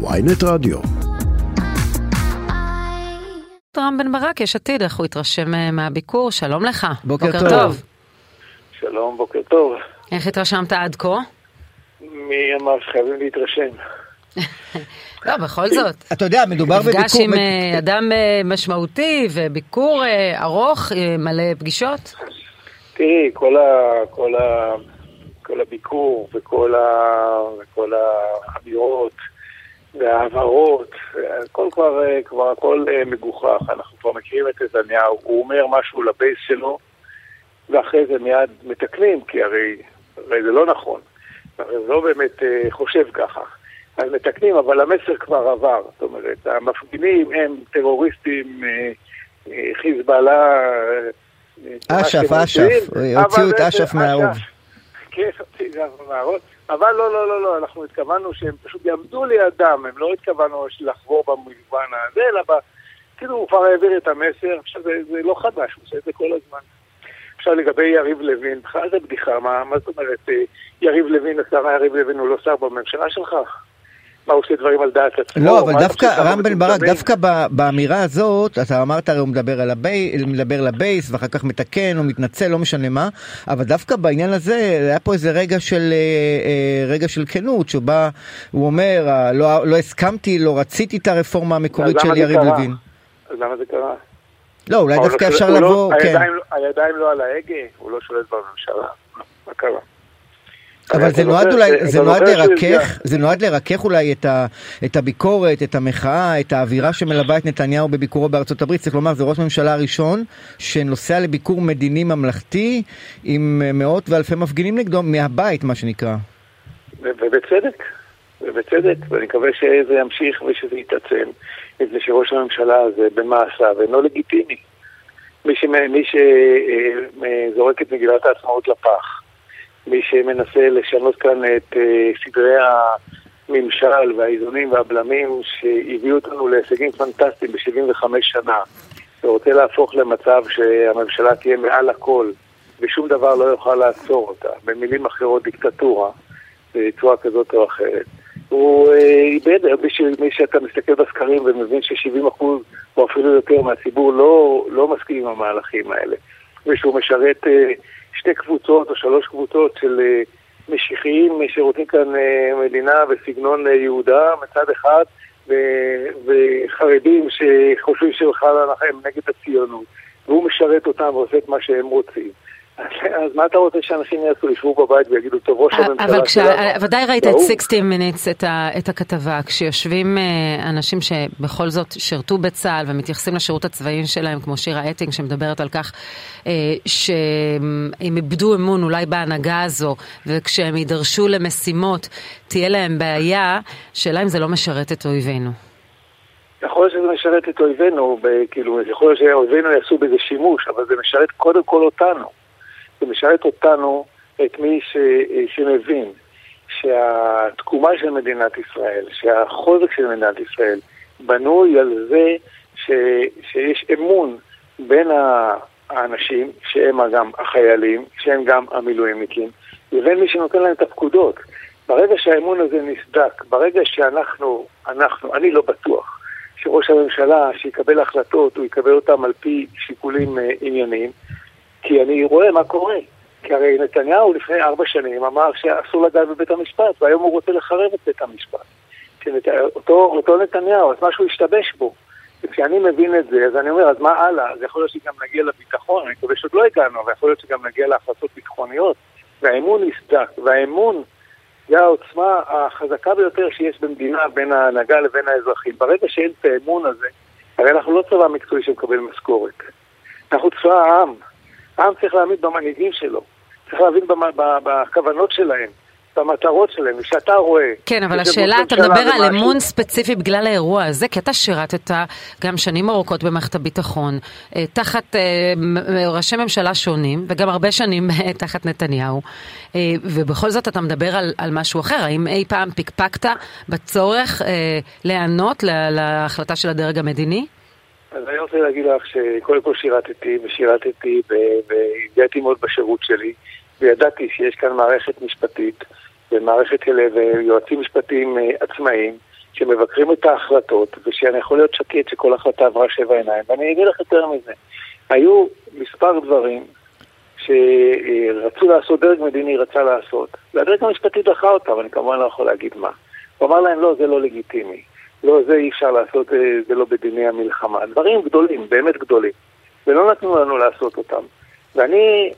ויינט רדיו. רם בן ברק, יש עתיד, איך הוא התרשם אה, מהביקור? שלום לך. בוקר טוב. שלום, בוקר טוב. איך התרשמת עד כה? מי אמר שחייבים להתרשם? לא, בכל זאת. אתה יודע, מדובר בביקור... מפגש עם אה, אדם אה, משמעותי וביקור ארוך, מלא פגישות? תראי, כל, ה, כל, ה, כל הביקור וכל, ה, וכל האמירות וההבהרות, הכל כבר, אה, כבר הכל אה, מגוחך, אנחנו כבר מכירים את נתניהו, הוא אומר משהו לבייס שלו, ואחרי זה מיד מתקנים, כי הרי, הרי זה לא נכון, הרי זה לא באמת אה, חושב ככה. אז מתקנים, אבל המסר כבר עבר. זאת אומרת, המפגינים הם טרוריסטים, חיזבאללה... אש"ף, אש"ף, הוציאו את אש"ף. אש"ף. כן, הוציאו את אש"ף מהאוב. אבל לא, לא, לא, לא, אנחנו התכוונו שהם פשוט יעמדו לידם, הם לא התכוונו לחבור במגוון הזה, אלא ב... כאילו הוא כבר העביר את המסר, עכשיו זה, זה לא חדש, הוא עושה את זה כל הזמן. עכשיו לגבי יריב לוין, בכלל זה בדיחה, מה, מה זאת אומרת, אה, יריב לוין, השר יריב לוין הוא לא שר בממשלה שלך? מה, הוא עושה דברים על דעת עצמו? לא, אבל דווקא, רם בן ברק? דווקא באמירה הזאת, אתה אמרת הרי הוא מדבר על הבי, מדבר לבייס, ואחר כך מתקן או מתנצל, לא משנה מה, אבל דווקא בעניין הזה, היה פה איזה רגע של, אה, אה, רגע של כנות, שבה הוא אומר, לא, לא הסכמתי, לא רציתי את הרפורמה המקורית של יריב? לוין. אז למה זה קרה? לא, אולי דווקא לא אפשר הוא לבוא, לא, כן. לא- הידיים לא על ההגה, הוא לא שולט בממשלה. מה קרה? אבל זה נועד אולי, זה נועד לרכך, זה נועד לרכך אולי את, ה, את הביקורת, את המחאה, את האווירה שמלווה את נתניהו בביקורו בארצות הברית. צריך לומר, זה ראש ממשלה הראשון שנוסע לביקור מדיני ממלכתי עם מאות ואלפי מפגינים נגדו מהבית, מה שנקרא. ובצדק, ובצדק, ואני מקווה שזה ימשיך ושזה יתעצם, מפני שראש הממשלה הזה במעשיו אינו לגיטימי. מי, שמ- מי שזורק את מגילת העצמאות לפח, מי שמנסה לשנות כאן את אה, סדרי הממשל והאיזונים והבלמים שהביאו אותנו להישגים פנטסטיים ב-75 שנה, ורוצה להפוך למצב שהממשלה תהיה מעל הכל ושום דבר לא יוכל לעצור אותה, במילים אחרות דיקטטורה, בצורה כזאת או אחרת. הוא אה, איבד, מי שאתה מסתכל בסקרים ומבין ש-70% או אפילו יותר מהציבור לא, לא מסכים עם המהלכים האלה, ושהוא משרת אה, שתי קבוצות או שלוש קבוצות של אה, משיחיים שרוצים כאן אה, מדינה בסגנון אה, יהודה מצד אחד, וחרדים שחושבים שבכלל הם נגד הציונות, והוא משרת אותם ועושה את מה שהם רוצים. אז, מה אתה רוצה שאנשים יעשו? ישבו בבית ויגידו, טוב, ראש הממשלה אבל כשה- שלנו, ודאי ראית את והוא." 60 Minutes, את ה- את הכתבה, כשיושבים אה, אנשים שבכל זאת שירתו בצה"ל ומתייחסים לשירות הצבאי שלהם, כמו שירה אטינג, שמדברת על כך אה, שהם איבדו אמון אולי בהנהגה הזו, וכשהם יידרשו למשימות תהיה להם בעיה, שאלה אם זה לא משרת את אויבינו. יכול להיות שזה משרת את אויבינו, כאילו, יכול להיות שאויבינו יעשו בזה שימוש, אבל זה משרת קודם כל אותנו. זה משרת אותנו, את מי ש, שמבין שהתקומה של מדינת ישראל, שהחוזק של מדינת ישראל, בנוי על זה ש, שיש אמון בין האנשים, שהם גם החיילים, שהם גם המילואימניקים, לבין מי שנותן להם את הפקודות. ברגע שהאמון הזה נסדק, ברגע שאנחנו, אנחנו, אני לא בטוח, שראש הממשלה, שיקבל החלטות, הוא יקבל אותן על פי שיקולים אה, ענייניים, כי אני רואה מה קורה. כי הרי נתניהו לפני ארבע שנים אמר שאסור לגעת בבית המשפט, והיום הוא רוצה לחרב את בית המשפט. שנת... אותו, אותו נתניהו, אז משהו השתבש בו. וכשאני מבין את זה, אז אני אומר, אז מה הלאה? אז יכול להיות שגם נגיע לביטחון, אני מקווה שעוד לא הגענו, אבל יכול להיות שגם נגיע להחלטות ביטחוניות, והאמון נסדק, והאמון זה העוצמה החזקה ביותר שיש במדינה בין ההנהגה לבין האזרחים. ברגע שאין את האמון הזה, הרי אנחנו לא צבא מקצועי שמקבל משכורת. אנחנו צבא העם. העם צריך להאמין במנהיגים שלו. צריך להבין בכוונות שלהם, במטרות שלהם. וכשאתה רואה... כן, אבל השאלה, אתה מדבר על אמון ספציפי בגלל האירוע הזה, כי אתה שירתת גם שנים ארוכות במערכת הביטחון, אה, תחת אה, ראשי ממשלה שונים, וגם הרבה שנים אה, תחת נתניהו, ובכל זאת אתה מדבר על, על משהו אחר. האם אי פעם פקפקת בצורך להיענות להחלטה של הדרג המדיני? אז אני רוצה להגיד לך שקודם כל שירתתי, ושירתתי, והגעתי מאוד בשירות שלי, וידעתי שיש כאן מערכת משפטית, ומערכת של ויועצים משפטיים אה, עצמאיים, שמבקרים את ההחלטות, ושאני יכול להיות שקט שכל החלטה עברה שבע עיניים. ואני אגיד לך יותר מזה, היו מספר דברים שרצו לעשות, דרג מדיני רצה לעשות, והדרג המשפטי דחה אותם, אני כמובן לא יכול להגיד מה. הוא אמר להם, לא, זה לא לגיטימי. לא, זה אי אפשר לעשות, זה לא בדיני המלחמה. דברים גדולים, באמת גדולים. ולא נתנו לנו לעשות אותם. ואני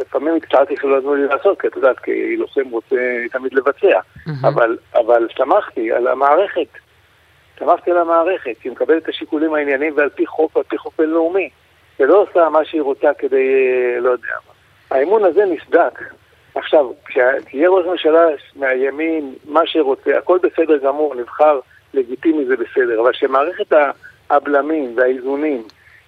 לפעמים הקצרתי שלא נתנו לי לעשות, כי את יודעת, כי לוחם רוצה תמיד לבצע. Mm-hmm. אבל, אבל שמחתי על המערכת. שמחתי על המערכת, שהיא מקבלת את השיקולים הענייניים ועל פי חוק ועל פי חוק בינלאומי. ולא עושה מה שהיא רוצה כדי, לא יודע מה. האמון הזה נסדק. עכשיו, כשיהיה ראש ממשלה מהימין, מה שרוצה, הכל בסדר גמור, נבחר לגיטימי זה בסדר, אבל שמערכת הבלמים והאיזונים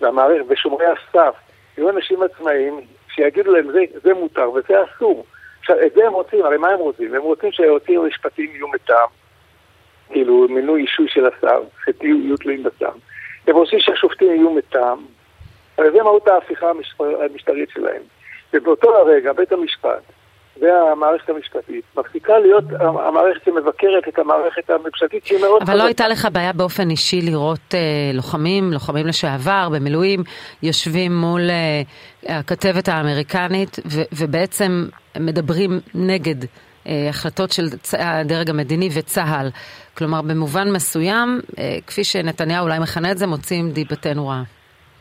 והמערכת ושומרי הסף יהיו אנשים עצמאיים שיגידו להם זה, זה מותר וזה אסור. עכשיו, את זה הם רוצים, הרי מה הם רוצים? הם רוצים שהיועצים המשפטיים יהיו מטעם, כאילו מינוי אישוי של השר, שיהיו תלויים בשר. הם רוצים שהשופטים יהיו מטעם, הרי זה מהות ההפיכה המשטרית שלהם. ובאותו הרגע בית המשפט והמערכת המשפטית מפסיקה להיות המערכת שמבקרת את המערכת הממשלתית שהיא מאוד... אבל לא הייתה לך בעיה באופן אישי לראות אה, לוחמים, לוחמים לשעבר, במילואים, יושבים מול אה, הכתבת האמריקנית ו- ובעצם מדברים נגד אה, החלטות של הדרג המדיני וצה"ל. כלומר, במובן מסוים, אה, כפי שנתניהו אולי מכנה את זה, מוצאים דיבתנו רעה.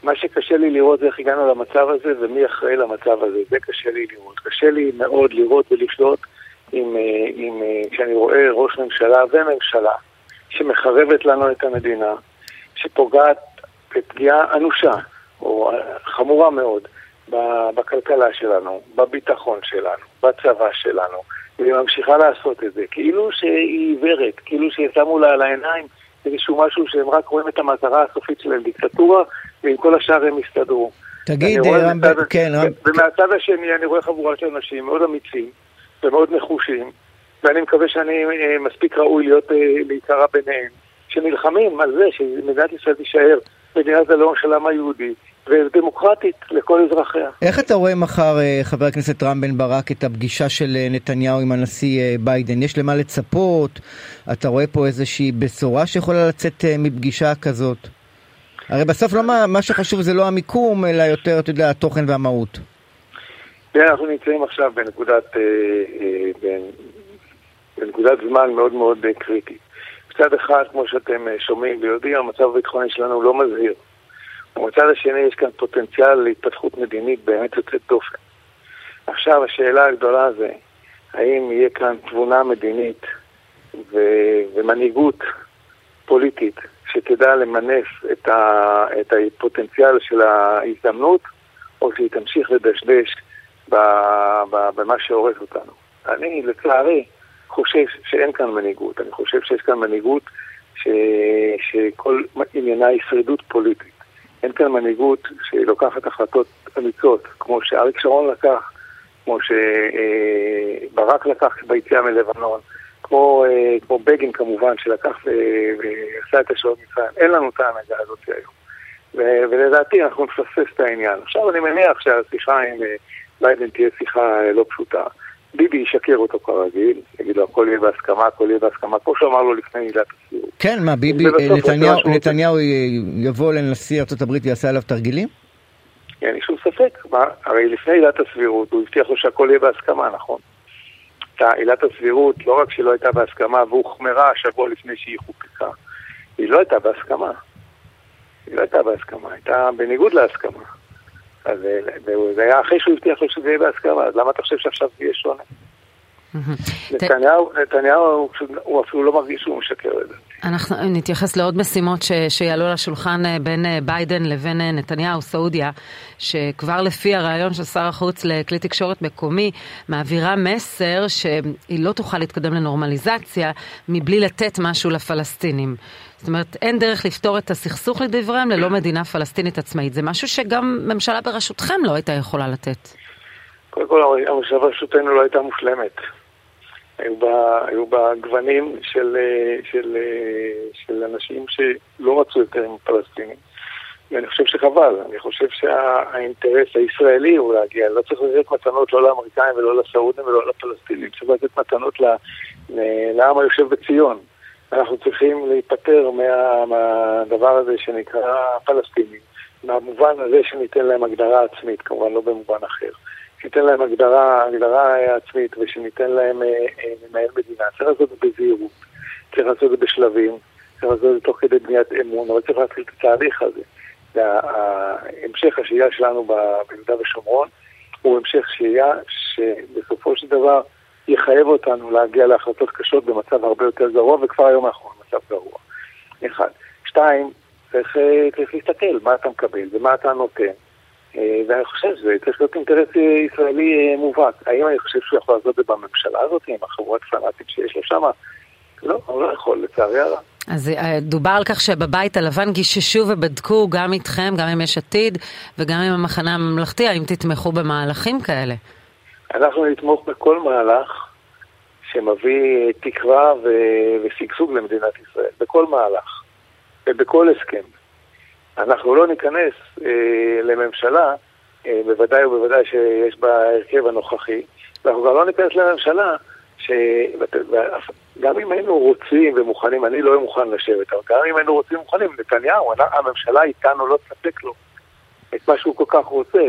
מה שקשה לי לראות זה איך הגענו למצב הזה ומי אחראי למצב הזה, זה קשה לי לראות. קשה לי מאוד לראות ולשלוט עם, אה, עם, אה, כשאני רואה ראש ממשלה וממשלה שמחרבת לנו את המדינה, שפוגעת בפגיעה אנושה או חמורה מאוד בכלכלה שלנו, בביטחון שלנו, בצבא שלנו, והיא ממשיכה לעשות את זה, כאילו שהיא עיוורת, כאילו שהיא שמו לה על העיניים איזשהו משהו שהם רק רואים את המטרה הסופית שלהם, דיקטטורה, ועם כל השאר הם יסתדרו. תגיד, רם, בן, כן, רם... ומהצד השני אני רואה חבורה של אנשים מאוד אמיצים ומאוד נחושים, ואני מקווה שאני אה, מספיק ראוי להיות אה, להיקרא ביניהם, שנלחמים על זה שמדינת ישראל תישאר מדינת הלאום של העם היהודי, ודמוקרטית לכל אזרחיה. איך אתה רואה מחר, אה, חבר הכנסת רם בן ברק, את הפגישה של נתניהו עם הנשיא ביידן? יש למה לצפות? אתה רואה פה איזושהי בשורה שיכולה לצאת מפגישה כזאת? הרי בסוף לא מה, מה שחשוב זה לא המיקום, אלא יותר, אתה יודע, התוכן והמהות. כן, אנחנו נמצאים עכשיו בנקודת, אה, אה, בנקודת זמן מאוד מאוד אה, קריטית. מצד אחד, כמו שאתם שומעים ויודעים, המצב הביטחוני שלנו לא מזהיר. ומצד השני יש כאן פוטנציאל להתפתחות מדינית באמת יוצאת דופן. עכשיו השאלה הגדולה זה, האם יהיה כאן תבונה מדינית ו- ומנהיגות פוליטית שתדע למנף את, ה, את הפוטנציאל של ההזדמנות, או שהיא תמשיך לדשדש במה שהורס אותנו. אני, לצערי, חושב שאין כאן מנהיגות. אני חושב שיש כאן מנהיגות ש, שכל עניינה היא שרידות פוליטית. אין כאן מנהיגות שלוקחת החלטות אמיצות, כמו שאריק שרון לקח, כמו שברק לקח ביציאה מלבנון. כמו, אה, כמו בגין כמובן, שלקח ועשה את השעות מצרים. אין לנו את ההנהגה הזאת היום. ולדעתי אנחנו נפספס את העניין. עכשיו אני מניח שהשיחה עם אה, ביידן תהיה שיחה אה, לא פשוטה. ביבי ישקר אותו כרגיל, יגיד לו הכל יהיה בהסכמה, הכל יהיה בהסכמה, כמו שאמר לו לפני עילת הסבירות. כן, מה, ביבי, נתניהו, נתניהו יבוא לנשיא ארה"ב ויעשה עליו תרגילים? אין לי שום ספק, מה, הרי לפני עילת הסבירות הוא הבטיח לו שהכל יהיה בהסכמה, נכון? עילת הסבירות, לא רק שלא הייתה בהסכמה והוחמרה שבוע לפני שהיא חוקקה, היא לא הייתה בהסכמה. היא לא הייתה בהסכמה, הייתה בניגוד להסכמה. אז זה היה אחרי שהוא הבטיח לו שזה יהיה בהסכמה, אז למה אתה חושב שעכשיו יהיה שונה? נתניהו, נתניהו הוא אפילו לא מרגיש שהוא משקר את זה. אנחנו נתייחס לעוד משימות ש, שיעלו לשולחן אה, בין אה, ביידן לבין אה, נתניהו, סעודיה, שכבר לפי הרעיון של שר החוץ לכלי תקשורת מקומי, מעבירה מסר שהיא לא תוכל להתקדם לנורמליזציה מבלי לתת משהו לפלסטינים. זאת אומרת, אין דרך לפתור את הסכסוך לדבריהם ללא מדינה פלסטינית עצמאית. זה משהו שגם ממשלה בראשותכם לא הייתה יכולה לתת. קודם כל, הממשלה בראשותנו לא הייתה מושלמת. היו בה, היו בה גוונים של, של, של אנשים שלא רצו יותר עם הפלסטינים. ואני חושב שחבל, אני חושב שהאינטרס הישראלי הוא להגיע, לא צריך לתת מתנות לא לאמריקאים ולא לסעודים ולא לפלסטינים, צריך לתת מתנות לעם היושב בציון. אנחנו צריכים להיפטר מה, מהדבר הזה שנקרא פלסטינים, מהמובן הזה שניתן להם הגדרה עצמית, כמובן לא במובן אחר. שניתן להם הגדרה, הגדרה עצמית ושניתן להם אה, אה, לנהל מדינה. צריך לעשות את זה בזהירות, צריך לעשות את זה בשלבים, צריך לעשות את זה תוך כדי בניית אמון, אבל צריך להתחיל את התהליך הזה. המשך השהייה שלנו ביהודה ושומרון הוא המשך שהייה שבסופו של דבר יחייב אותנו להגיע להחלטות קשות במצב הרבה יותר גרוע, וכבר היום אנחנו במצב גרוע. אחד. שתיים, צריך, אה, צריך להסתכל מה אתה מקבל ומה אתה נותן. אה, ואני חושב שזה צריך להיות אינטרס ישראלי אה, מובהק. האם אני חושב שהוא יכול לעשות את זה בממשלה הזאת, עם החבורת פנאטים שיש לו שם? לא, הוא לא יכול, לצערי הרב. אז דובר על כך שבבית הלבן גיששו ובדקו גם איתכם, גם עם יש עתיד וגם עם המחנה הממלכתי, האם תתמכו במהלכים כאלה? אנחנו נתמוך בכל מהלך שמביא תקווה ושגשוג למדינת ישראל, בכל מהלך ובכל הסכם. אנחנו לא ניכנס אה, לממשלה, אה, בוודאי ובוודאי שיש בה הרכב הנוכחי, ואנחנו גם לא ניכנס לממשלה שגם אם היינו רוצים ומוכנים, אני לא מוכן לשבת, אבל גם אם היינו רוצים ומוכנים, נתניהו, הממשלה איתנו לא תספק לו את מה שהוא כל כך רוצה,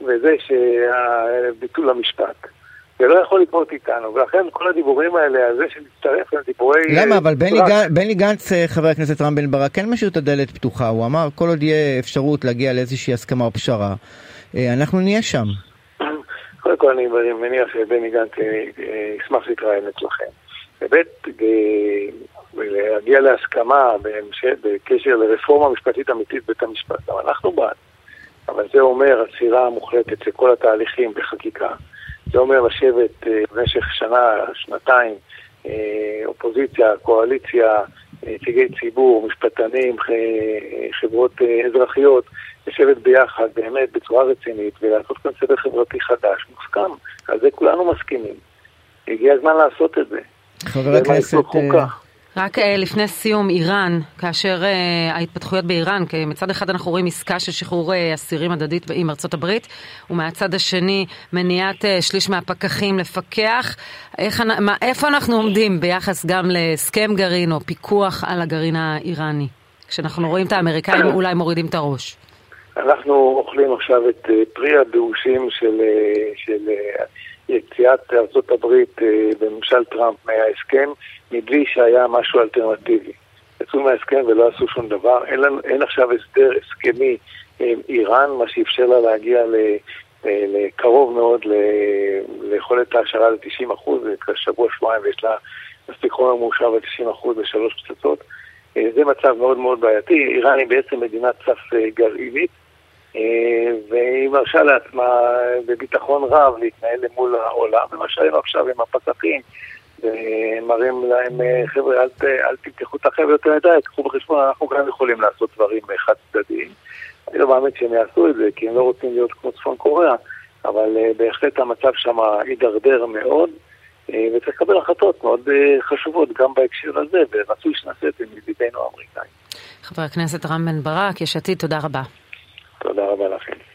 וזה שביטול המשפט. זה לא יכול לקרות איתנו, ולכן כל הדיבורים האלה על זה שנצטרף הם דיבורי... למה? אבל בני, גנ... בני גנץ, אה, חבר הכנסת רם בן ברק, כן משאיר את הדלת פתוחה, הוא אמר כל עוד יהיה אפשרות להגיע לאיזושהי הסכמה או פשרה, אה, אנחנו נהיה שם. קודם כל אני מניח שבני גנץ אה, ישמח להתראיין אצלכם. באמת, להגיע להסכמה בקשר לרפורמה משפטית אמיתית בית המשפט, גם אנחנו בעד. אבל זה אומר עצירה מוחלטת של כל התהליכים בחקיקה. זה אומר לשבת אה, במשך שנה, שנתיים, אה, אופוזיציה, קואליציה, נציגי ציבור, משפטנים, חברות אה, אזרחיות, לשבת ביחד באמת בצורה רצינית ולעשות כאן סדר חברתי חדש, מוסכם. על זה כולנו מסכימים. הגיע הזמן לעשות את זה. חבר הכנסת... רק uh, לפני סיום, איראן, כאשר uh, ההתפתחויות באיראן, כי מצד אחד אנחנו רואים עסקה של שחרור uh, אסירים הדדית עם ארצות הברית, ומהצד השני מניעת שליש מהפקחים לפקח. איך, מה, איפה אנחנו עומדים ביחס גם להסכם גרעין או פיקוח על הגרעין האיראני? כשאנחנו רואים את האמריקאים אולי מורידים את הראש. אנחנו אוכלים עכשיו את פרי הבאושים של, של יציאת ארצות הברית בממשל טראמפ מההסכם. מבלי שהיה משהו אלטרנטיבי. יצאו מההסכם ולא עשו שום דבר. אין, לנו, אין עכשיו הסדר הסכמי עם איראן, מה שאפשר לה להגיע לקרוב מאוד ליכולת ההשערה ל-90 אחוז, זה שבוע שבועיים ויש לה מספיק חומר מאושר ב-90 אחוז בשלוש פצצות. אה, זה מצב מאוד מאוד בעייתי. איראן היא בעצם מדינת סף אה, גרעינית, אה, והיא מרשה לעצמה בביטחון רב להתנהל מול העולם, ומה שהיינו עכשיו עם הפסחים. ומראים להם, אה, חבר'ה, אל, אל תמתחו את החבר'ה יותר מדי, קחו בחשבון, אנחנו גם יכולים לעשות דברים חד צדדיים. אני לא מאמין שהם יעשו את זה, כי הם לא רוצים להיות כמו צפון קוריאה, אבל בהחלט המצב שם הידרדר מאוד, וצריך לקבל החלטות מאוד חשובות גם בהקשר הזה, ורצוי שנעשה את זה מידידינו האמריקאים. חבר הכנסת רם בן ברק, יש עתיד, תודה רבה. תודה רבה לכם.